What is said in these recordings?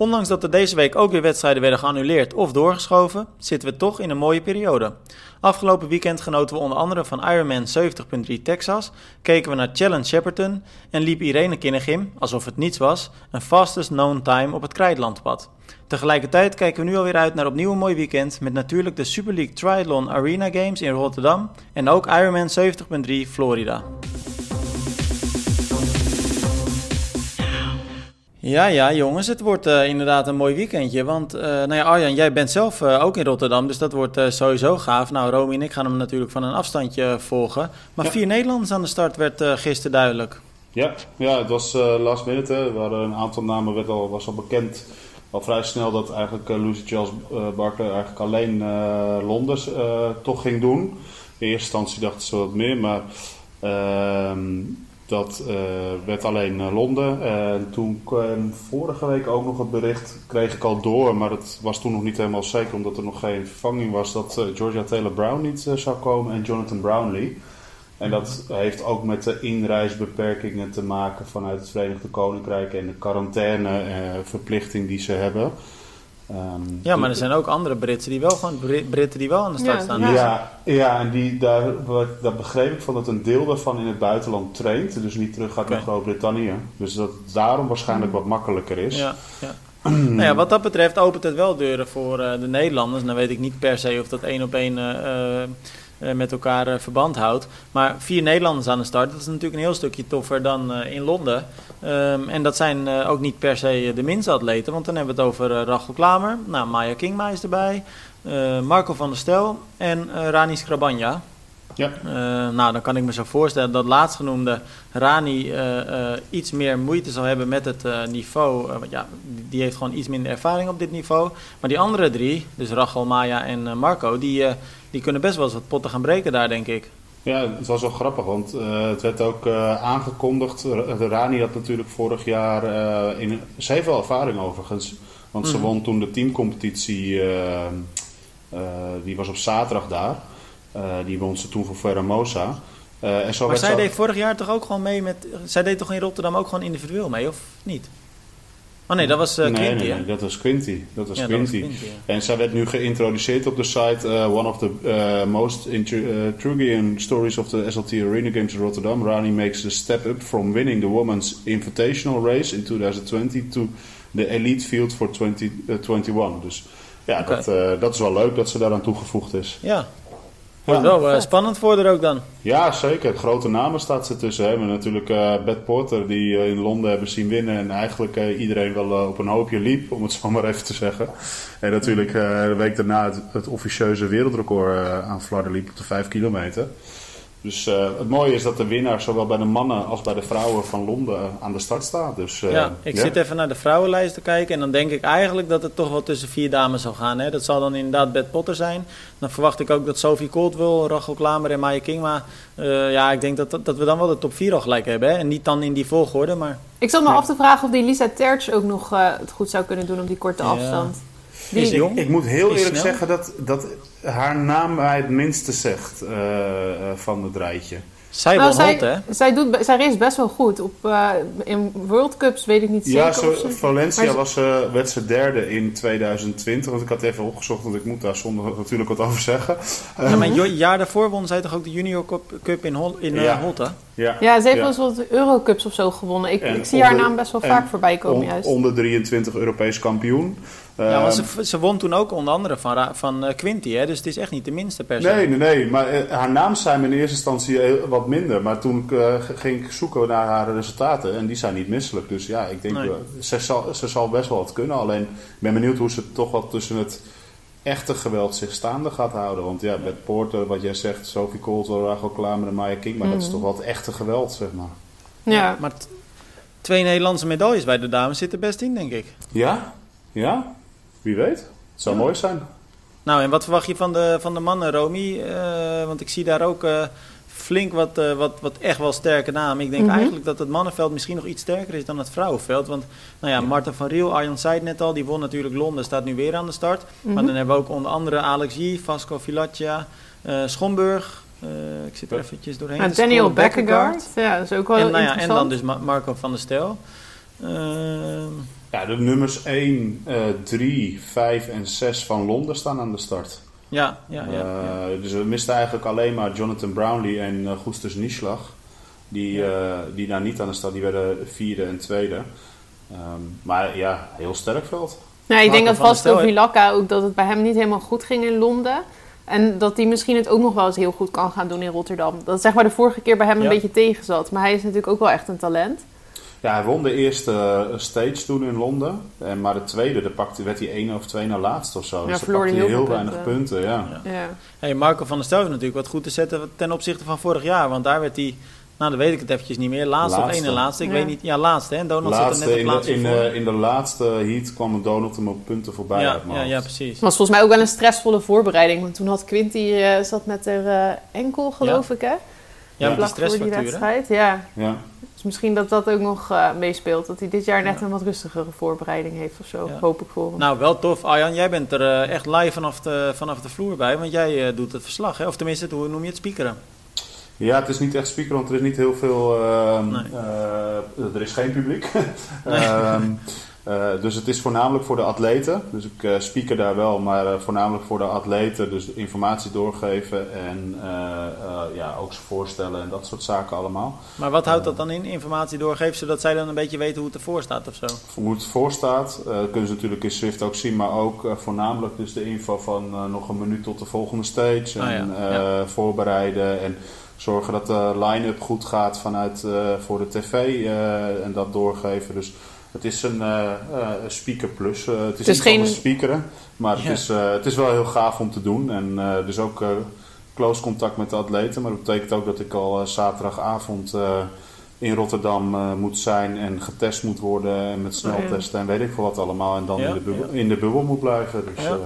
Ondanks dat er deze week ook weer wedstrijden werden geannuleerd of doorgeschoven, zitten we toch in een mooie periode. Afgelopen weekend genoten we onder andere van Ironman 70.3 Texas, keken we naar Challenge Shepperton en liep Irene Kinnegim, alsof het niets was, een fastest known time op het Krijtlandpad. Tegelijkertijd kijken we nu alweer uit naar opnieuw een mooi weekend met natuurlijk de Super League Triathlon Arena Games in Rotterdam en ook Ironman 70.3 Florida. Ja, ja, jongens, het wordt uh, inderdaad een mooi weekendje. Want, uh, nou ja, Arjan, jij bent zelf uh, ook in Rotterdam, dus dat wordt sowieso gaaf. Nou, Romy en ik gaan hem natuurlijk van een afstandje volgen. Maar ja. vier Nederlanders aan de start werd gisteren duidelijk. Ja, ja het was last minute. Hè. Er waren een aantal namen, werd al, was al bekend al vrij snel dat eigenlijk Lucy Charles Barker eigenlijk alleen Londen toch ging doen. In eerste instantie dachten ze wat meer, maar... Ehm, dat uh, werd alleen uh, Londen. En toen kwam vorige week ook nog het bericht, kreeg ik al door, maar het was toen nog niet helemaal zeker omdat er nog geen vervanging was, dat Georgia Taylor Brown niet zou komen en Jonathan Brownlee. En dat heeft ook met de inreisbeperkingen te maken vanuit het Verenigde Koninkrijk en de quarantaineverplichting die ze hebben. Um, ja, maar er zijn ook andere Britten die wel gewoon Britten die wel aan de start ja, staan. Ja, ja, en die, daar, daar begreep ik van dat een deel daarvan in het buitenland traint, dus niet terug gaat okay. naar Groot-Brittannië. Dus dat het daarom waarschijnlijk wat makkelijker is. Ja, ja. nou ja, wat dat betreft opent het wel deuren voor uh, de Nederlanders. Nou weet ik niet per se of dat één op één uh, uh, met elkaar uh, verband houdt. Maar vier Nederlanders aan de start, dat is natuurlijk een heel stukje toffer dan uh, in Londen. Um, en dat zijn ook niet per se de minste atleten, want dan hebben we het over Rachel Klamer. Nou, Maya Kingma is erbij. Marco van der Stel en Rani Skrabanja. Ja. nou, dan kan ik me zo voorstellen dat laatstgenoemde Rani iets meer moeite zal hebben met het niveau. want ja, die heeft gewoon iets minder ervaring op dit niveau. Maar die andere drie, dus Rachel, Maya en Marco, die die kunnen best wel eens wat potten gaan breken daar, denk ik. Ja, het was wel grappig, want uh, het werd ook uh, aangekondigd. De Rani had natuurlijk vorig jaar. Uh, in, ze heeft wel ervaring overigens. Want mm. ze won toen de teamcompetitie. die was op zaterdag daar. die won ze toen voor Ferramosa. en zo maar zij deed vorig jaar toch ook gewoon mee met. Zij deed toch in Rotterdam ook gewoon individueel mee, of niet? Oh nee, dat was uh, Quinty, nee, nee, nee, dat was Quinty. Dat was ja, Quinty. Dat was Quinty ja. En zij werd nu geïntroduceerd op de site. Uh, one of the uh, most intriguing stories of the SLT Arena Games in Rotterdam. Rani makes the step up from winning the Women's Invitational Race in 2020 to the Elite Field for 2021. dus ja, okay. dat, dat is wel leuk dat ze daaraan toegevoegd is. Ja, Wordt ja. wel uh, spannend voor er ook dan. Ja, zeker. Grote namen staat ze tussen. Hè. We hebben natuurlijk uh, Beth Porter, die uh, in Londen hebben zien winnen. En eigenlijk iedereen wel op een hoopje liep, om het zo maar even te zeggen. En natuurlijk de week daarna het, het officieuze wereldrecord aan Flarden liep op de 5 kilometer. Dus uh, het mooie is dat de winnaar zowel bij de mannen als bij de vrouwen van Londen aan de start staat. Dus, uh, ja, ik zit even naar de vrouwenlijst te kijken. En dan denk ik eigenlijk dat het toch wel tussen vier dames zal gaan. Hè? Dat zal dan inderdaad Beth Potter zijn. Dan verwacht ik ook dat Sophie Coldwell, Rachel Klamer en Maya Kingma... Uh, ja, ik denk dat, dat we dan wel de top 4 al gelijk hebben. Hè? En niet dan in die volgorde, maar... Ik zat me af te vragen of die Lisa Tertsch ook nog het goed zou kunnen doen op die korte ja. afstand. Die is jong. Ik, ik moet heel eerlijk snel. zeggen dat, dat haar naam mij het minste zegt uh, uh, van het rijtje. Zij nou, zij, hot, hè? Zij, doet, zij race best wel goed. Op, uh, in World Cups weet ik niet zeker. Ja, zo, Valencia was, uh, werd ze derde in 2020. Want ik had even opgezocht, want ik moet daar zonder natuurlijk wat over zeggen. Ja, maar een jaar daarvoor won zij toch ook de Junior Cup in, Hol in ja. Holte? Ja, ja ze heeft wel eens wat Eurocups of zo gewonnen. Ik, ik zie haar naam best wel vaak voorbij komen, on, juist. Onder 23 Europees kampioen. Ja, want ze, ze won toen ook onder andere van, van uh, Quinty, hè? dus het is echt niet de minste per se. Nee, nee, nee. Maar uh, haar naam zijn me in eerste instantie wat minder. Maar toen uh, ging ik zoeken naar haar resultaten en die zijn niet misselijk. Dus ja, ik denk, nee. ze, zal, ze zal best wel wat kunnen. Alleen ik ben benieuwd hoe ze toch wat tussen het echte geweld zich staande gaat houden. Want ja, met Porter, wat jij zegt, Sophie Coulter, Rachel Klamer en Maya King. Maar mm. dat is Mhm. toch wat echte geweld, zeg maar. Ja. ja maar twee Nederlandse medailles bij de dames zitten best in, denk ik. Ja? Ja? Wie weet. Het zou ja. mooi zijn. Nou, en wat verwacht je van de, van de mannen, Romy? Uh, want ik zie daar ook uh, flink wat, uh, wat, wat echt wel sterke namen. Ik denk Mhm. mm -hmm. eigenlijk dat het mannenveld misschien nog iets sterker is dan het vrouwenveld. Want, nou ja, Marta van Riel, Arjan zei het net al, die won natuurlijk Londen, staat nu weer aan de start. Mm Mhm. -hmm. Maar dan hebben we ook onder andere Alex G, Vasco Filaccia, Schomburg. ik zit er eventjes doorheen. Nou, Daniel Beckegaard. Ja, dat is ook wel en, nou ja, en dan dus Marco van der Stel. Ehm, ja, de nummers 1, 3, 5 en 6 van Londen staan aan de start. Ja, ja, ja, ja. Dus we misten eigenlijk alleen maar Jonathan Brownlee en uh, Goestus Nieschlag. Die, ja. die daar niet aan de start, die werden vierde en tweede. Um, maar ja, heel sterk veld. Nou, ik denk dat vast Vilaka ook dat het bij hem niet helemaal goed ging in Londen. En dat hij misschien het ook nog wel eens heel goed kan gaan doen in Rotterdam. Dat zeg maar de vorige keer bij hem een beetje tegen zat. Maar hij is natuurlijk ook wel echt een talent. Ja, hij won de eerste eh, stage toen in Londen. En, maar de tweede, daar pakte, werd hij één of twee na laatst of zo. Ja, dus verloor hij heel, heel weinig punten. ja. ja. Hey, Marco van der Stel heeft natuurlijk wat goed te zetten ten opzichte van vorig jaar. Want daar werd hij nou, dan weet ik het eventjes niet meer. Laatste, laatste. of één laatste. Ik weet niet. Ja, laatste. Hè? Donald laatste, zit er net op in, de, in, in de laatste heat kwam Donald hem op punten voorbij ja, ja, ja, precies. Het was volgens mij ook wel een stressvolle voorbereiding. Want toen had Quinty uh, zat met haar uh, enkel, geloof ik, hè? Ja, met die wedstrijd. Ja. ja. Dus misschien dat dat ook nog uh, meespeelt. Dat hij dit jaar net een wat rustigere voorbereiding heeft of zo. Hoop ik voor hem. Nou, wel tof. Arjan, jij bent er echt live vanaf de, vanaf de vloer bij. Want jij doet het verslag, hè? Of tenminste, hoe noem je het, speakeren? Ja, het is niet echt speaker, want er is niet heel veel. Uh, uh, er is geen publiek. nee. um, uh, dus het is voornamelijk voor de atleten. Dus ik uh, speaker daar wel, maar uh, voornamelijk voor de atleten. Dus informatie doorgeven en ja, ook ze voorstellen en dat soort zaken allemaal. Maar wat houdt dat dan in, informatie doorgeven, zodat zij dan een beetje weten hoe het ervoor staat of zo? Hoe het ervoor staat, kunnen ze natuurlijk in Swift ook zien, maar ook voornamelijk dus de info van nog een minuut tot de volgende stage. Ah, en ja. Ja. voorbereiden en zorgen dat de line-up goed gaat vanuit uh, voor de tv uh, en dat doorgeven. Dus het is een uh, speaker plus. het is, niet geen speakeren, maar het, is, het is wel heel gaaf om te doen. En dus ook close contact met de atleten. Maar dat betekent ook dat ik al zaterdagavond in Rotterdam moet zijn en getest moet worden en met sneltesten oh, en weet ik veel wat allemaal. En dan ja, in, de bubbel, in de bubbel moet blijven. Dus ja.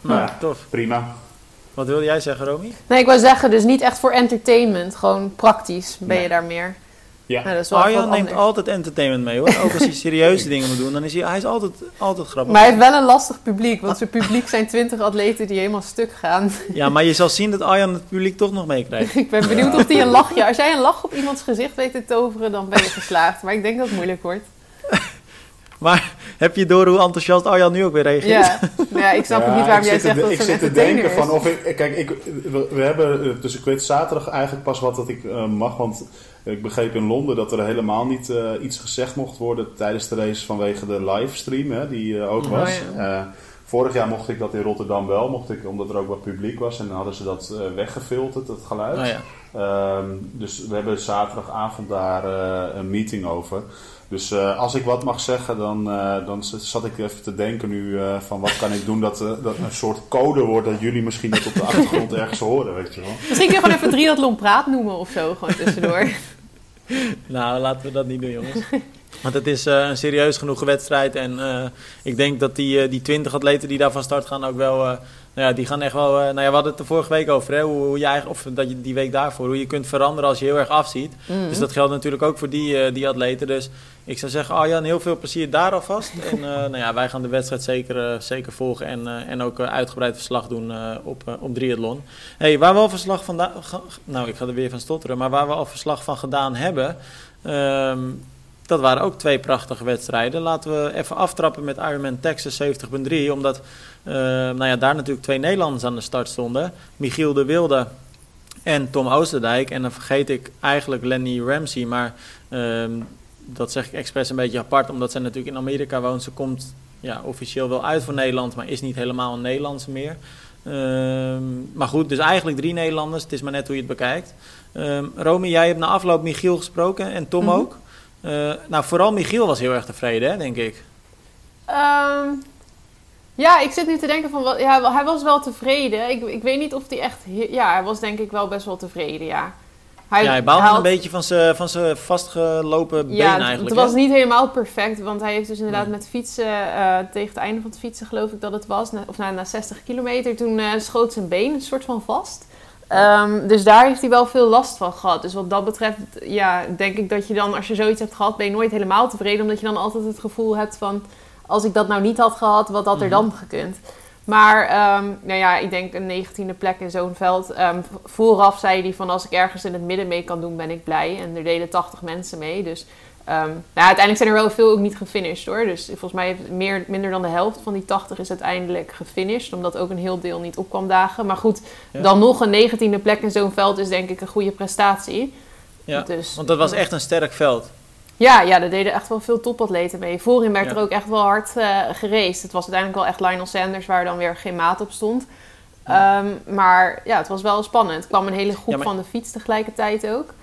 nou, tof. prima. Wat wilde jij zeggen, Romy? Nee, ik wou zeggen, dus niet echt voor entertainment. Gewoon praktisch ben je daar meer. Ja. Dat is wel Arjan neemt altijd entertainment mee hoor. Ook als hij serieuze dingen moet doen, dan is hij, hij is altijd, altijd grappig. Maar hij heeft wel een lastig publiek, want zijn publiek zijn twintig atleten die helemaal stuk gaan. Ja, maar je zal zien dat Arjan het publiek toch nog meekrijgt. ik ben benieuwd of hij een lachje... Als jij een lach op iemands gezicht weet te toveren, dan ben je geslaagd. Maar ik denk dat het moeilijk wordt. Maar heb je door hoe enthousiast Arjan nu ook weer reageert? Ja, ja ik snap niet waarom jij zegt dat Ik zit te denken van of ik... Kijk, ik, we, hebben... Dus ik weet zaterdag eigenlijk pas wat dat ik uh, mag. Want ik begreep in Londen dat er helemaal niet uh, iets gezegd mocht worden tijdens de race vanwege de livestream hè, die uh, ook was. Oh, ja. vorig jaar mocht ik dat in Rotterdam wel, mocht ik, omdat er ook wat publiek was. En dan hadden ze dat weggefilterd, het geluid. Oh, ja. um, dus we hebben zaterdagavond daar een meeting over. Dus uh, als ik wat mag zeggen, dan, uh, dan zat ik even te denken nu uh, van wat kan ik doen dat, dat een soort code wordt dat jullie misschien net op de achtergrond ergens horen, weet je wel. Misschien kun je gewoon even triathlon praat noemen of zo, gewoon tussendoor. nou, laten we dat niet doen jongens. Want het is een serieus genoeg wedstrijd en ik denk dat die, die 20 atleten die daar van start gaan ook wel nou ja, die gaan echt wel. Nou ja, we hadden het de vorige week over, hè, hoe, hoe je eigenlijk, of dat je die week daarvoor, hoe je kunt veranderen als je heel erg afziet. Mm. Dus dat geldt natuurlijk ook voor die, die atleten. Dus ik zou zeggen, Arjan, heel veel plezier daar alvast. En nou ja, wij gaan de wedstrijd zeker, zeker volgen en, en ook uitgebreid verslag doen op, op triathlon. Hey, waar we al verslag van, nou ik ga er weer van stotteren, maar waar we al verslag van gedaan hebben. Um, dat waren ook twee prachtige wedstrijden. Laten we even aftrappen met Ironman Texas 70.3. Omdat uh, nou ja, daar natuurlijk twee Nederlanders aan de start stonden. Michiel de Wilde en Tom Oosterdijk. En dan vergeet ik eigenlijk Lenny Ramsey. Maar uh, dat zeg ik expres een beetje apart. Omdat zij natuurlijk in Amerika woont. Ze komt ja, officieel wel uit voor Nederland. Maar is niet helemaal een Nederlandse meer. Uh, maar goed, dus eigenlijk drie Nederlanders. Het is maar net hoe je het bekijkt. Uh, Romy, jij hebt na afloop Michiel gesproken en Tom mm -hmm. ook. Uh, nou, vooral Michiel was heel erg tevreden, hè, denk ik. Um, ja, ik zit nu te denken van... Wat, ja, hij was wel tevreden. Ik, ik weet niet of hij echt... Ja, hij was denk ik wel best wel tevreden, ja. Hij, ja, hij baalde had, een beetje van zijn van vastgelopen been ja, eigenlijk. het was niet helemaal perfect. Want hij heeft dus inderdaad met fietsen... Uh, tegen het einde van het fietsen geloof ik dat het was. Of na, na 60 kilometer. Toen uh, schoot zijn been een soort van vast. Um, dus daar heeft hij wel veel last van gehad. Dus wat dat betreft, ja, denk ik dat je dan, als je zoiets hebt gehad, ben je nooit helemaal tevreden. Omdat je dan altijd het gevoel hebt van, als ik dat nou niet had gehad, wat had er dan mhm. gekund? Maar um, nou ja, ik denk een negentiende plek in zo'n veld. Um, vooraf zei hij van als ik ergens in het midden mee kan doen, ben ik blij. En er deden 80 mensen mee. Dus Ehm, nou, uiteindelijk zijn er wel veel ook niet gefinished hoor. Dus volgens mij heeft meer, minder dan de helft van die 80 is uiteindelijk gefinished. Omdat ook een heel deel niet op kwam dagen. Maar goed, Ja. dan nog een negentiende plek in zo'n veld is denk ik een goede prestatie. Ja, Dus, want dat was echt een sterk veld. Ja, ja, daar deden echt wel veel topatleten mee. Voorin werd Ja. er ook echt wel hard eh geraced. Het was uiteindelijk wel echt Lionel Sanders waar dan weer geen maat op stond. Ehm, maar ja, het was wel spannend. Er kwam een hele groep maar- van de fiets tegelijkertijd ook.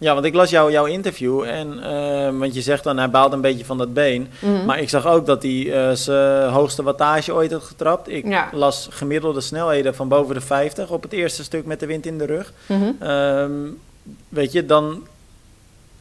Ja, want ik las jou, jouw interview en eh, want je zegt dan hij baalt een beetje van dat been. Mhm. Maar ik zag ook dat hij eh, zijn hoogste wattage ooit had getrapt. Ik Ja. las gemiddelde snelheden van boven de 50 op het eerste stuk met de wind in de rug. Mhm. Ehm, weet je, dan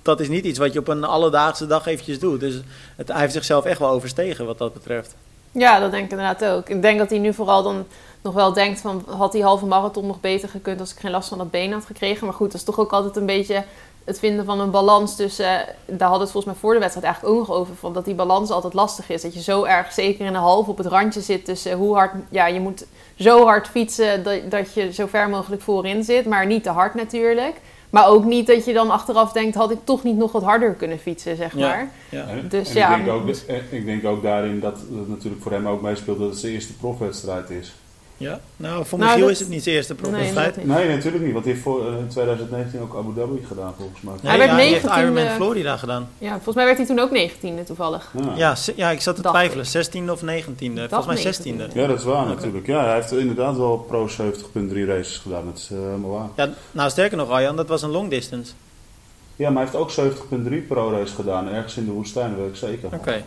dat is niet iets wat je op een alledaagse dag eventjes doet. Dus het, hij heeft zichzelf echt wel overstegen wat dat betreft. Ja, dat denk ik inderdaad ook. Ik denk dat hij nu vooral dan nog wel denkt van... had die halve marathon nog beter gekund als ik geen last van dat been had gekregen. Maar goed, dat is toch ook altijd een beetje het vinden van een balans tussen... daar hadden het volgens mij voor de wedstrijd eigenlijk ook nog over... Van dat die balans altijd lastig is. Dat je zo erg zeker in de halve op het randje zit tussen hoe hard... Ja, je moet zo hard fietsen dat, dat je zo ver mogelijk voorin zit. Maar niet te hard natuurlijk. Maar ook niet dat je dan achteraf denkt... had ik toch niet nog wat harder kunnen fietsen, zeg maar. Ja. Dus en ja, ik, denk ook, eh, ik denk ook daarin dat het natuurlijk voor hem ook meespeelt dat het zijn eerste profwedstrijd is. Ja? Nou, voor Nou, Michiel dat- is het niet zijn eerste Nee, dat niet. Nee, natuurlijk niet, want hij heeft voor, eh, in 2019 ook Abu Dhabi gedaan volgens mij. Nee, Hij werd ja, heeft 19e. Ironman Florida gedaan. Ja, volgens mij werd hij toen ook 19e toevallig. Ja. Ja, ik zat te twijfelen. 16e of 19e? Volgens mij 16e. 19e. Ja, dat is waar natuurlijk. Ja, hij heeft inderdaad wel pro 70.3 races gedaan. Dat is eh, helemaal waar. Ja, nou sterker nog, Arjan, dat was een long distance. Ja, maar hij heeft ook 70.3 pro race gedaan. Ergens in de woestijn, dat weet ik zeker. Oké.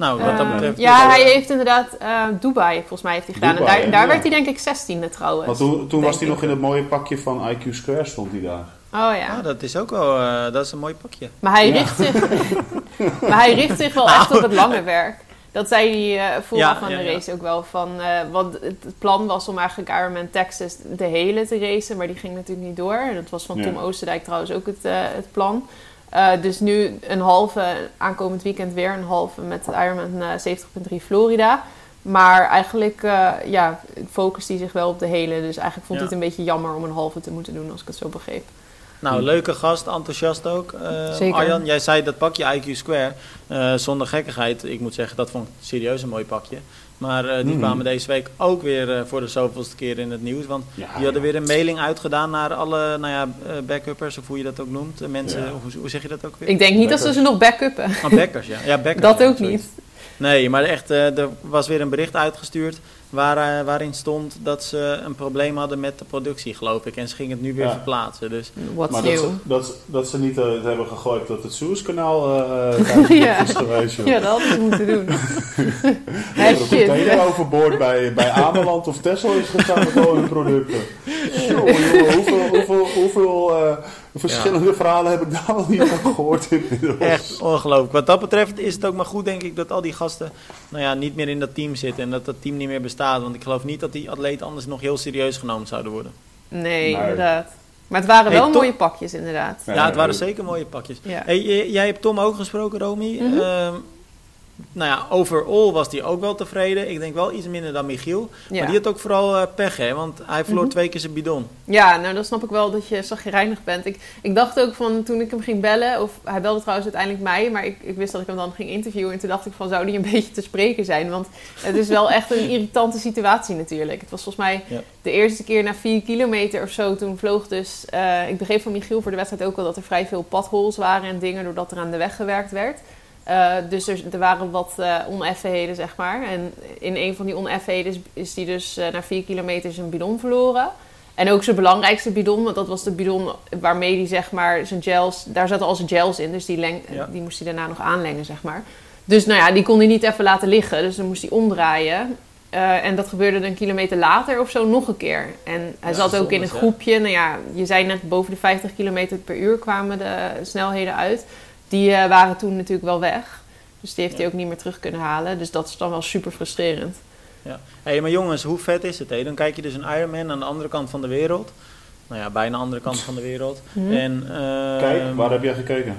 Nou, wat dat Eh, betreft. ja, hij heeft inderdaad eh, Dubai, volgens mij heeft hij gedaan. Dubai, en daar, daar werd hij denk ik 16e trouwens. Want toen, toen was hij nog in het mooie pakje van IQ Square stond hij daar. Oh ja. Ah, dat is ook wel eh, dat is een mooi pakje. Maar hij, Ja. richt zich, maar hij richt zich wel echt op het lange werk. Dat zei hij eh vooraf Ja, aan ja, de ja. race ook wel. Van, eh, want het, plan was om eigenlijk Ironman Texas de hele te racen. Maar die ging natuurlijk niet door. Dat was van Ja. Tom Oosterdijk trouwens ook het, eh, het plan. Eh, dus nu een halve, aankomend weekend weer een halve met Ironman eh 70.3 Florida. Maar eigenlijk uh, ja, focust hij zich wel op de hele. Dus eigenlijk vond Ja. hij het een beetje jammer om een halve te moeten doen, als ik het zo begreep. Nou, Hm. leuke gast, enthousiast ook. Eh, Zeker. Arjan, jij zei dat pakje IQ Square. eh, zonder gekkigheid, ik moet zeggen, dat vond ik serieus een mooi pakje. Maar eh, die Mhm. kwamen deze week ook weer eh, voor de zoveelste keer in het nieuws. Want Ja, die hadden weer een mailing uitgedaan naar alle nou ja, backuppers, of hoe je dat ook noemt. Mensen, Ja. hoe, hoe zeg je dat ook weer? Ik denk niet dat ze ze nog backuppen. Ah, backers, ja. ja backers, Dat ja, ook sorry. niet. Nee, maar echt, eh, er was weer een bericht uitgestuurd waar, eh, waarin stond dat ze een probleem hadden met de productie, geloof ik. En ze gingen het nu weer Ja. verplaatsen. Dus What's Maar dat new? ze, dat, ze- dat ze niet het hebben gegooid dat het Suezkanaal eh de Ja. is geweest. joh. Ja, dat hadden ze moeten doen. Een container overboord bij, bij Ameland of Tesla is gegaan met al hun producten. Jongen, hoeveel, hoeveel, hoeveel verschillende verhalen heb ik daar al niet van gehoord inmiddels. echt ongelooflijk. Wat dat betreft is het ook maar goed, denk ik, dat al die gasten nou ja, niet meer in dat team zitten. En dat dat team niet meer bestaat. Want ik geloof niet dat die atleten anders nog heel serieus genomen zouden worden. Nee, Nee. inderdaad. Maar het waren Hey, wel Tom- mooie pakjes, inderdaad. Ja, het waren zeker mooie pakjes. Ja. Hey, jij hebt Tom ook gesproken, Romy. Ehm, nou ja, overall was hij ook wel tevreden. Ik denk wel iets minder dan Michiel. Ja. Maar die had ook vooral eh, pech, hè? Want hij verloor Mhm. twee keer zijn bidon. ja, nou dan snap ik wel dat je zagrijnig bent. Ik, ik dacht ook van toen ik hem ging bellen, of hij belde trouwens uiteindelijk mij, maar ik, ik wist dat ik hem dan ging interviewen. En toen dacht ik van zou die een beetje te spreken zijn? Want het is wel echt een irritante situatie natuurlijk. Het was volgens mij Ja. de eerste keer na vier kilometer of zo. Toen vloog dus, eh, ik begreep van Michiel voor de wedstrijd ook wel dat er vrij veel padholes waren en dingen doordat er aan de weg gewerkt werd. Eh, dus er, er waren wat eh, oneffenheden, zeg maar. En in een van die oneffenheden is, hij dus eh, na vier kilometer zijn bidon verloren. En ook zijn belangrijkste bidon, want dat was de bidon waarmee hij zeg maar zijn gels... Daar zaten al zijn gels in, dus die, leng, Ja. die moest hij daarna nog aanlengen, zeg maar. Dus nou ja, die kon hij niet even laten liggen, dus dan moest hij omdraaien. En dat gebeurde dan een kilometer later of zo nog een keer. En hij Ja, zat ook in een hè? groepje. Nou ja, je zei net boven de 50 kilometer per uur kwamen de snelheden uit. Die eh, waren toen natuurlijk wel weg. Dus die heeft Ja. hij ook niet meer terug kunnen halen. Dus dat is dan wel super frustrerend. Hé, hey, maar jongens, hoe vet is het? Hè? Dan kijk je dus een Ironman aan de andere kant van de wereld. Nou ja, bijna de andere kant van de wereld. Mhm. En, ehm, Kijk, waar heb jij gekeken?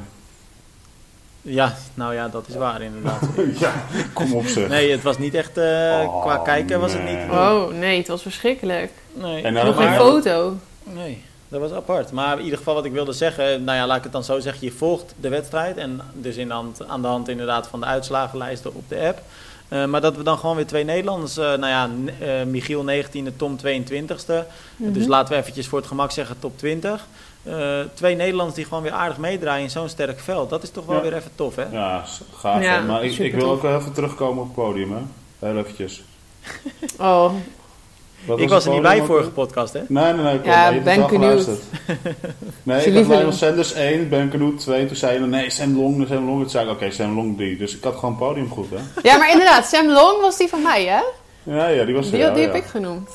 Ja, nou ja, dat is waar inderdaad. ja, kom op zeg. Nee, het was niet echt, eh, Oh, qua kijken was het niet. Oh nee, het was verschrikkelijk. Nee, En Nog geen foto. nee. Dat was apart. Maar in ieder geval wat ik wilde zeggen, nou ja, laat ik het dan zo zeggen. Je volgt de wedstrijd en dus in de hand, aan de hand inderdaad van de uitslagenlijsten op de app. Uh, maar dat we dan gewoon weer twee Nederlanders, uh, nou ja, uh, Michiel 19e, Tom 22e. Mm -hmm. Dus laten we eventjes voor het gemak zeggen top 20. twee Nederlanders die gewoon weer aardig meedraaien in zo'n sterk veld. Dat is toch wel Ja. weer even tof, hè? Ja, gaaf. Ja, hè. maar ik, wil tof. ook wel even terugkomen op het podium, hè. Heel eventjes. Oh, Wat ik was er niet bij vorige podcast, hè? Nee, nee, nee. Ik Ja, Ben geluisterd. Nee, ik had. Lionel Sanders 1, Ben Knoet 2. Toen zei je, nee, Sam Long, Sam Long. Toen zei ik, oké, Sam Long 3. Dus ik had gewoon het podium goed, hè. ja, maar inderdaad, Sam Long was die van mij, hè? Ja, ja, die was Die, ja, die ja. heb ik genoemd.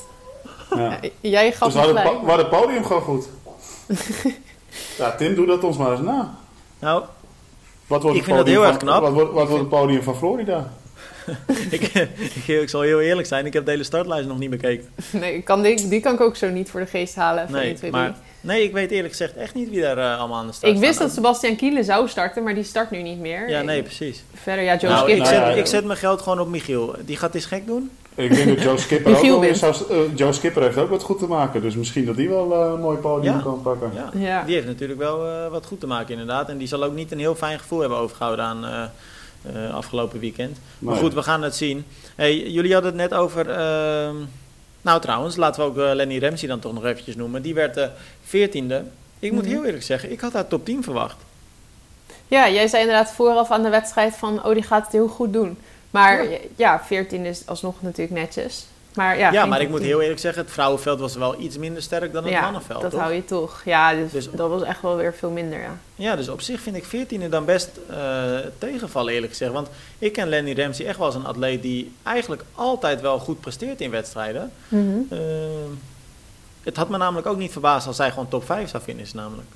Ja. Jij gaf Dus we hadden, het podium gewoon goed. ja, Tim, doe dat ons maar eens na. Nou, Wat wordt Ik het vind dat heel van- erg knap. Wat, wordt- wat wordt het podium van Florida? ik, ik, ik zal heel eerlijk zijn, ik heb de hele startlijst nog niet bekeken. Nee, ik kan die, die kan ik ook zo niet voor de geest halen. Van 1, Nee, 2, maar, nee, ik weet eerlijk gezegd echt niet wie daar eh, allemaal aan de start ik wist staan. dat Sebastian Kiele zou starten, maar die start nu niet meer. Ja, nee, precies. Verder, ja, Joe Nou, Skip. ik, nou zet, ja, ik zet mijn geld gewoon op Michiel. Die gaat eens gek doen. Ik denk dat Joe Skipper ook wel weer zou... eh, Joe Skipper heeft ook wat goed te maken. Dus misschien dat die wel eh, een mooi podium Ja. kan pakken. Ja. Ja. Die heeft natuurlijk wel eh, wat goed te maken inderdaad. En die zal ook niet een heel fijn gevoel hebben overgehouden aan eh, eh, afgelopen weekend. Maar goed, we gaan het zien. Hey, jullie hadden het net over... ehm, nou trouwens, laten we ook eh, Lenny Ramsey dan toch nog eventjes noemen. Die werd de veertiende. Ik moet Mhm. heel eerlijk zeggen, ik had haar top 10 verwacht. Ja, jij zei inderdaad vooraf aan de wedstrijd van, oh, die gaat het heel goed doen. Maar Ja. ja, 14 is alsnog natuurlijk netjes. Maar ja, maar ik moet 10. heel eerlijk zeggen, het vrouwenveld was wel iets minder sterk dan het ja, mannenveld. dat toch? hou je toch. Ja, dus, Dus- dat was echt wel weer veel minder, ja. Ja, dus op zich vind ik 14e dan best eh, tegenvallen eerlijk gezegd. Want ik ken Lenny Ramsey echt wel als een atleet die eigenlijk altijd wel goed presteert in wedstrijden. Mhm. Eh, het had me namelijk ook niet verbaasd als zij gewoon top 5 zou finishen namelijk.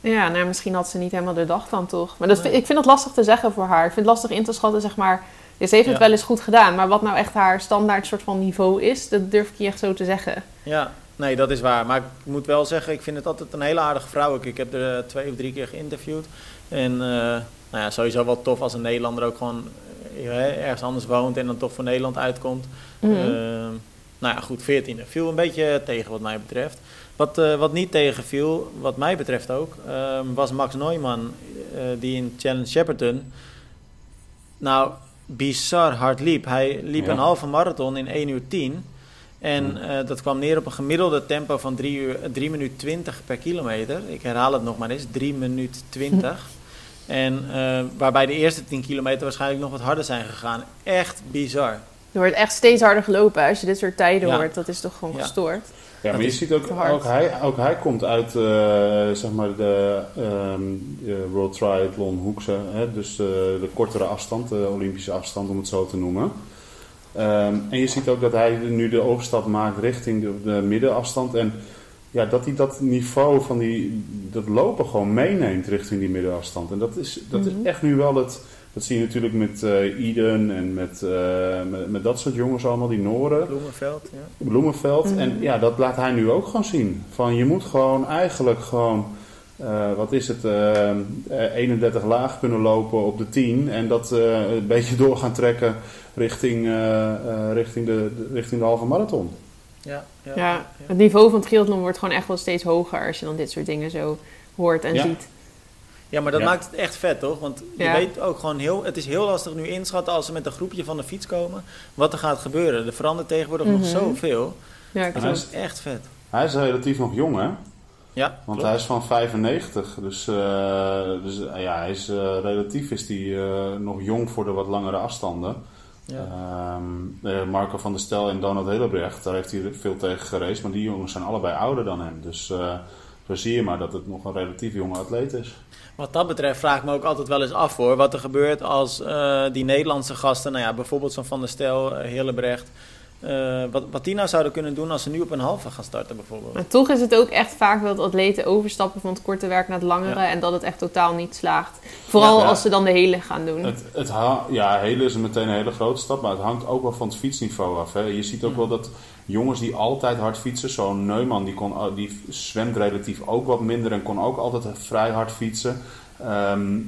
Ja, nou, misschien had ze niet helemaal de dag dan toch. Maar dat, Nee. ik vind het lastig te zeggen voor haar. Ik vind het lastig in te schatten, zeg maar. Ja, ze heeft het Ja. wel eens goed gedaan. Maar wat nou echt haar standaard soort van niveau is, dat durf ik niet echt zo te zeggen. Ja, nee, dat is waar. Maar ik moet wel zeggen, ik vind het altijd een hele aardige vrouw. Ik, ik heb er eh, twee of drie keer geïnterviewd. En eh, nou ja, sowieso wel tof als een Nederlander ook gewoon eh, ergens anders woont en dan toch voor Nederland uitkomt. Mhm. Ehm, nou ja, goed, 14e. Viel een beetje tegen wat mij betreft. Wat, wat niet tegenviel, wat mij betreft ook, ehm, was Max Neumann, die in Challenge Shepperton, nou, bizar hard liep. Hij liep Ja. een halve marathon in 1 uur 10. En eh, dat kwam neer op een gemiddelde tempo van 3, uur, 3 minuten 20 per kilometer. Ik herhaal het nog maar eens, 3 minuten 20. En eh, waarbij de eerste 10 kilometer waarschijnlijk nog wat harder zijn gegaan. Echt bizar. Er wordt echt steeds harder gelopen. Als je dit soort tijden Ja. hoort, dat is toch gewoon Ja. gestoord. Ja, maar je is ziet ook, ook, hij, ook hij komt uit eh, zeg maar de, ehm, de World Triathlon Hoekse, hè, dus de, de kortere afstand, de Olympische afstand om het zo te noemen. Ehm, en je ziet ook dat hij nu de overstap maakt richting de, de middenafstand. En ja, dat hij dat niveau van die, dat lopen gewoon meeneemt richting die middenafstand. En dat is, dat Mhm. is echt nu wel het. Dat zie je natuurlijk met eh Eden en met, eh, met, met dat soort jongens allemaal, die Noren. Bloemenveld, ja. Bloemenveld. Mhm. En ja, dat laat hij nu ook gewoon zien. Van je moet gewoon eigenlijk gewoon, eh, wat is het, eh, eh, 31 laag kunnen lopen op de 10. En dat eh, een beetje door gaan trekken richting, eh, eh, richting, de, de- richting de halve marathon. Ja, ja, Ja, ja. het niveau van het triathlon wordt gewoon echt wel steeds hoger als je dan dit soort dingen zo hoort en Ja. ziet. Ja, maar dat Ja. maakt het echt vet, toch? Want je Ja. weet ook gewoon heel... Het is heel lastig nu inschatten als ze met een groepje van de fiets komen... wat er gaat gebeuren. Er verandert tegenwoordig nog Mhm. zoveel. Ja, klopt. is echt vet. Hij is relatief nog jong, hè? Ja, Want klopt. hij is van 95. Dus, eh, dus eh, ja, hij is, eh, relatief is hij eh, nog jong voor de wat langere afstanden. Ja. Ehm, eh, Marco van der Stel en Donald Helebrecht, daar heeft hij veel tegen gereisd. Maar die jongens zijn allebei ouder dan hem. Dus je maar dat het nog een relatief jonge atleet is. Wat dat betreft vraag ik me ook altijd wel eens af hoor. Wat er gebeurt als eh, die Nederlandse gasten, nou ja, bijvoorbeeld zo'n Van der Stel, uh, Hillebrecht. Eh, wat, wat die nou zouden kunnen doen als ze nu op een halve gaan starten bijvoorbeeld. Maar toch is het ook echt vaak dat atleten overstappen van het korte werk naar het langere Ja. en dat het echt totaal niet slaagt. Vooral Ja. als ze dan de hele gaan doen. Het, het ja, hele is meteen een hele grote stap, maar het hangt ook wel van het fietsniveau af. Hè. Je ziet ook wel dat jongens die altijd hard fietsen, zo'n Neumann, die, kon, die zwemt relatief ook wat minder en kon ook altijd vrij hard fietsen. Ehm,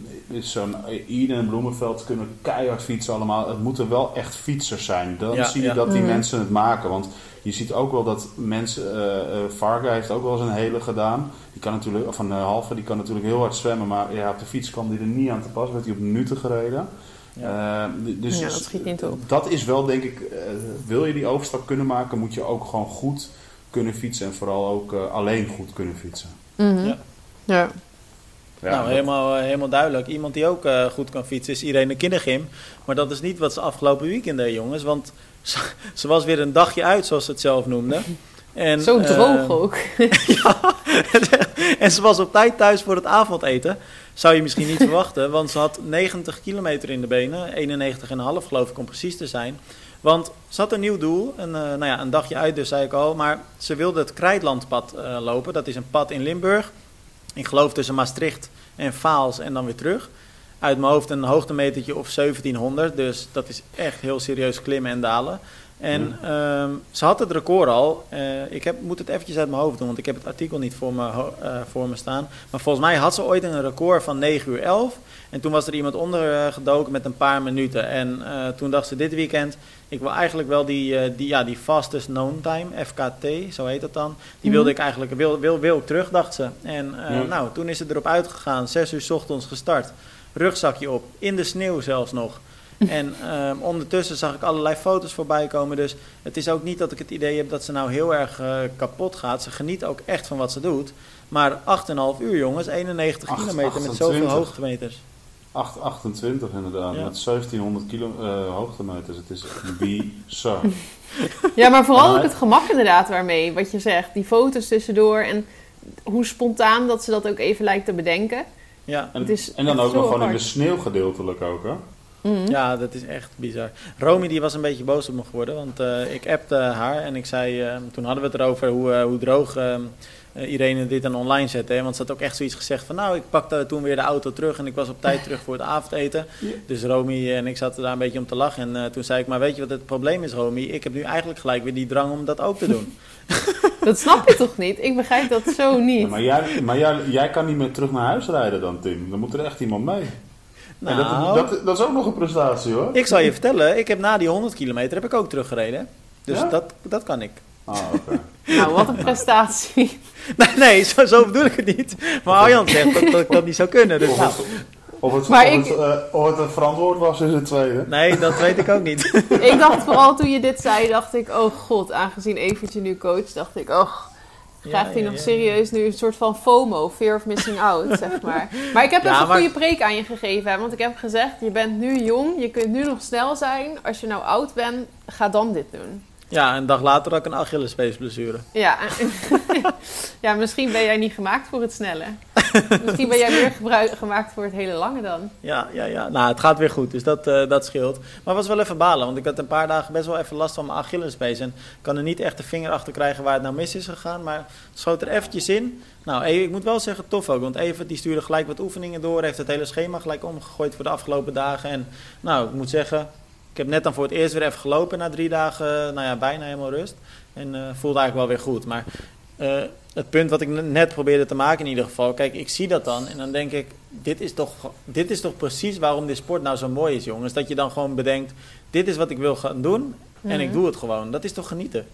Zo'n Eden en Bloemenveld kunnen keihard fietsen allemaal. Het moeten wel echt fietsers zijn. Dan Ja, zie je ja. dat die Mhm. mensen het maken. Want je ziet ook wel dat mensen... eh eh, Varga heeft ook wel eens een hele gedaan. Die kan natuurlijk, of een eh, halve, die kan natuurlijk heel hard zwemmen. Maar ja, op de fiets kwam die er niet aan te pas. Werd hij op minuten gereden. Eh, d- dus Ja, dat schiet niet op. Dat is wel, denk ik... eh, wil je die overstap kunnen maken, moet je ook gewoon goed kunnen fietsen. En vooral ook eh, alleen goed kunnen fietsen. Mhm. Ja. Ja. Ja, nou, helemaal, eh, helemaal duidelijk. Iemand die ook eh, goed kan fietsen is Irene Kindergim. Maar dat is niet wat ze afgelopen weekend deed, jongens. Want ze, ze was weer een dagje uit, zoals ze het zelf noemde. En, Zo eh, droog ook. ja, en ze was op tijd thuis voor het avondeten. Zou je misschien niet verwachten, want ze had 90 kilometer in de benen. 91,5 geloof ik om precies te zijn. Want ze had een nieuw doel, een, eh, nou ja, een dagje uit dus zei ik al. Maar ze wilde het Krijtlandpad eh, lopen. Dat is een pad in Limburg. Ik geloof tussen Maastricht en Vaals en dan weer terug. Uit mijn hoofd een hoogtemetertje of 1700. Dus dat is echt heel serieus klimmen en dalen. En ehm, ze had het record al. Eh, ik heb, moet het eventjes uit mijn hoofd doen, want ik heb het artikel niet voor me, eh, voor me staan. Maar volgens mij had ze ooit een record van 9 uur 11. En toen was er iemand onder eh, gedoken met een paar minuten. En toen dacht ze dit weekend, ik wil eigenlijk wel die, die, ja, die fastest known time, FKT, zo heet dat dan. Die wilde ik eigenlijk, wil, wil, wil ik terug, dacht ze. En Ja. nou, toen is ze erop uitgegaan, 6 uur 's ochtends gestart. Rugzakje op, in de sneeuw zelfs nog. En ehm, ondertussen zag ik allerlei foto's voorbij komen. Dus het is ook niet dat ik het idee heb dat ze nou heel erg eh, kapot gaat. Ze geniet ook echt van wat ze doet. Maar 8,5 uur jongens, 91 Acht- kilometer met 28. zoveel hoogtemeters. 8, 28 inderdaad, Ja. met 1700 kilo, eh, hoogtemeters. Het is bizar. Ja, maar vooral ook het gemak inderdaad waarmee, wat je zegt. Die foto's tussendoor en hoe spontaan dat ze dat ook even lijkt te bedenken. Ja, En, Het is en dan ook nog gewoon in de sneeuw gedeeltelijk ook, hè? Mhm. ja, dat is echt bizar. Romy die was een beetje boos op me geworden. Want eh, ik appte haar en ik zei... eh, toen hadden we het erover hoe, eh, hoe droog eh, eh, Irene dit dan online zette. Hè? Want ze had ook echt zoiets gezegd van... Nou, ik pakte toen weer de auto terug en ik was op tijd terug voor het avondeten. Dus Romy en ik zaten daar een beetje om te lachen. En eh, toen zei ik, maar weet je wat het probleem is, Romy? Ik heb nu eigenlijk gelijk weer die drang om dat ook te doen. Dat snap je toch niet? Ik begrijp dat zo Ja, niet. maar jij, maar jij, jij kan niet meer terug naar huis rijden dan, Tim. Dan moet er echt iemand mee. Nou, dat, dat, dat is ook nog een prestatie, hoor. ik zal je vertellen, ik heb na die 100 kilometer heb ik ook teruggereden. Dus Ja? dat, dat kan ik. Ah, oké. Nou, wat een prestatie. Nee, nee zo, zo bedoel ik het niet. Maar Arjan zegt dat, dat ik dat niet zou kunnen. Dus Of nou, het, of het, Maar of ik- het, eh, of het verantwoord was is het tweede. nee, dat weet ik ook niet. Ik dacht vooral toen je dit zei, dacht ik, oh god, aangezien Eventje nu coach, dacht ik, oh, Ja, hij ja, nog serieus nu een soort van FOMO, fear of missing out, zeg maar. Maar ik heb even een maar- goede preek aan je gegeven, hè, want ik heb gezegd, je bent nu jong, je kunt nu nog snel zijn. Als je nou oud bent, ga dan dit doen. Ja, een dag later had ik een Achillespeesblessure. Ja, ja, misschien ben jij niet gemaakt voor het snelle. Misschien ben jij meer gemaakt voor het hele lange dan. Ja, ja, ja. Nou, het gaat weer goed, dus dat, eh, dat scheelt. Maar het was wel even balen, want ik had een paar dagen best wel even last van mijn Achillespees. En ik kan er niet echt de vinger achter krijgen waar het nou mis is gegaan. Maar het schoot er eventjes in. Nou, Eve, ik moet wel zeggen, tof ook. Want Evert die stuurde gelijk wat oefeningen door. Heeft het hele schema gelijk omgegooid voor de afgelopen dagen. En nou, ik moet zeggen, ik heb net dan voor het eerst weer even gelopen na drie dagen. Nou ja, bijna helemaal rust. En eh, voelde eigenlijk wel weer goed. Maar eh, het punt wat ik net probeerde te maken in ieder geval. Kijk, ik zie dat dan en dan denk ik, dit is toch, dit is toch precies waarom dit sport nou zo mooi is, jongens. Dat je dan gewoon bedenkt, dit is wat ik wil gaan doen en ik Mhm. doe het gewoon. Dat is toch genieten?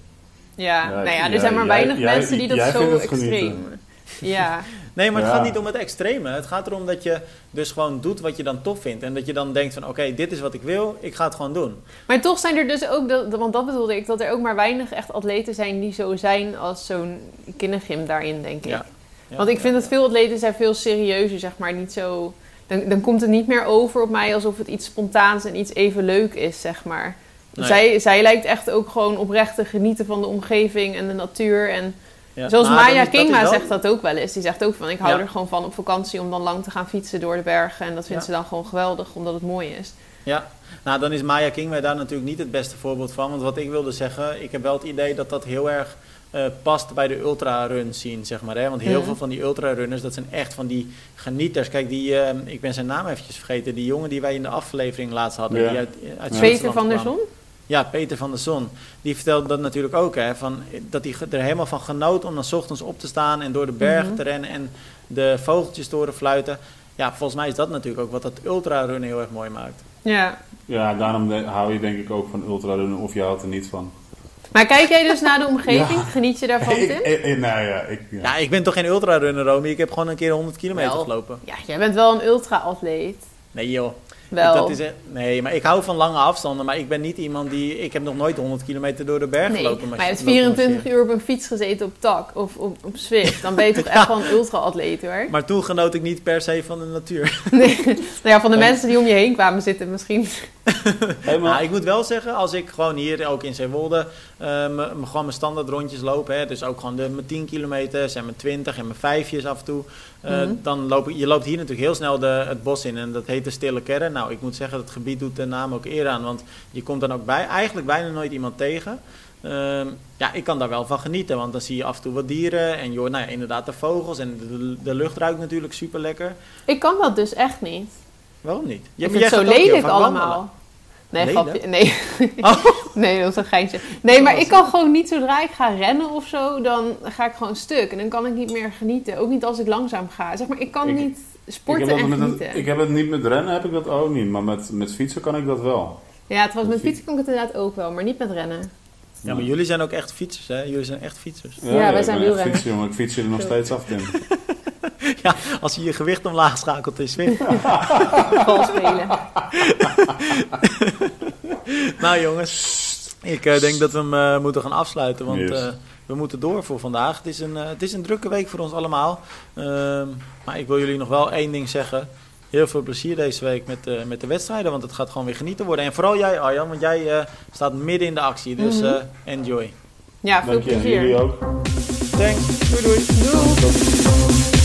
Ja, Ja, nou ja, er ja, zijn maar jij- weinig jij- mensen die dat jij zo extreem... genieten. Ja, Nee, maar het Ja. gaat niet om het extreme. Het gaat erom dat je dus gewoon doet wat je dan tof vindt. En dat je dan denkt van, oké, dit is wat ik wil, ik ga het gewoon doen. maar toch zijn er dus ook, dat- want dat bedoelde ik, dat er ook maar weinig echt atleten zijn die zo zijn als zo'n kindergym daarin, denk ik. Ja. Ja, Want ik ja, vind ja. dat veel atleten zijn veel serieuzer, zeg maar, niet zo... Dan, dan komt het niet meer over op mij alsof het iets spontaans en iets even leuk is, zeg maar. Nee. Zij, zij lijkt echt ook gewoon oprecht te genieten van de omgeving en de natuur. En Ja. zoals Nou, Maya wel- zegt dat ook wel eens. Die zegt ook van, ik hou Ja. er gewoon van op vakantie om dan lang te gaan fietsen door de bergen. En dat vindt Ja. ze dan gewoon geweldig, omdat het mooi is. Ja, nou dan is Maya Kingway daar natuurlijk niet het beste voorbeeld van. Want wat ik wilde zeggen, ik heb wel het idee dat dat heel erg eh, past bij de ultrarun zien, zeg maar. Hè? Want heel veel van die ultrarunners, dat zijn echt van die genieters. Kijk, die, eh, ik ben zijn naam eventjes vergeten, die jongen die wij in de aflevering laatst hadden. Ja. Die uit, uit Peter van der kwam. Zon? Ja, Peter van der Zon. Die vertelde dat natuurlijk ook, hè, van, dat hij er helemaal van genoot om dan 's ochtends op te staan en door de bergen Mhm. te rennen en de vogeltjes te horen fluiten. ja, volgens mij is dat natuurlijk ook wat dat ultrarunnen heel erg mooi maakt. Ja. Ja, daarom hou je denk ik ook van ultrarunnen of je houdt er niet van. Maar kijk jij dus naar de omgeving? Geniet je daarvan, ik, Tim? ik, ik- nou ja, ik, ja. Ja, ik ben toch geen ultrarunner, Romy? Ik heb gewoon een keer 100 kilometer Wel. gelopen. Ja, jij bent wel een ultra-atleet. Nee joh. Wel. Dat is, nee, maar ik hou van lange afstanden, maar ik ben niet iemand die... Ik heb nog nooit 100 kilometer door de berg Nee, gelopen. maar je hebt lopen 24 marcheren. uur op een fiets gezeten op tak of op, op Zwift. Dan ben je toch echt wel een ultra-atleet hoor. Maar toen genoot ik niet per se van de natuur. Nee. Nou ja, van de Nee. mensen die om je heen kwamen zitten misschien. Maar- Maar ik moet wel zeggen, als ik gewoon hier ook in Zeewolde me- gewoon mijn standaard rondjes loop, hè, dus ook gewoon de, mijn 10 kilometers en mijn 20 en mijn vijfjes af en toe, eh, Mhm. dan loop ik, je loopt hier natuurlijk heel snel de, het bos in en dat heet de Stille Kerren. Nou, ik moet zeggen, het gebied doet de naam ook eer aan, want je komt dan ook bij, eigenlijk bijna nooit iemand tegen. Ehm, ja, ik kan daar wel van genieten, want dan zie je af en toe wat dieren en je hoort nou ja, inderdaad de vogels en de, de lucht ruikt natuurlijk super lekker. Ik kan dat dus echt niet. Waarom niet? ik Ja, vind het zo lelijk allemaal. Nee, Lelijk? grapje. Nee. Oh. nee, dat was een geintje. Nee, maar ik kan gewoon niet zodra ik ga rennen of zo, dan ga ik gewoon stuk. En dan kan ik niet meer genieten. Ook niet als ik langzaam ga. Zeg maar, ik kan Ik- niet ik, sporten en genieten. ik heb het niet met rennen, heb ik dat ook niet. Maar met, met fietsen kan ik dat wel. Ja, trouwens, met fietsen kan ik het inderdaad ook wel, maar niet met rennen. Ja, maar jullie zijn ook echt fietsers, hè? Jullie zijn echt fietsers. Ja, wij ik zijn ben echt wielrenner. fietsen, jongen. Ik fiets je er nog steeds af, Tim. Ja, als je je gewicht omlaag schakelt Zwift. Bal spelen. nou jongens, ik eh, denk dat we hem eh, moeten gaan afsluiten, want Yes. eh, we moeten door voor vandaag. Het is een, het is een drukke week voor ons allemaal. Ehm, maar ik wil jullie nog wel één ding zeggen. Heel veel plezier deze week met, eh, met de wedstrijden, want het gaat gewoon weer genieten worden. En vooral jij Arjan, want jij eh, staat midden in de actie, dus Mhm. eh, enjoy. Ja, veel Dank je. Plezier. jullie ook. Thanks, doei doei. Doei.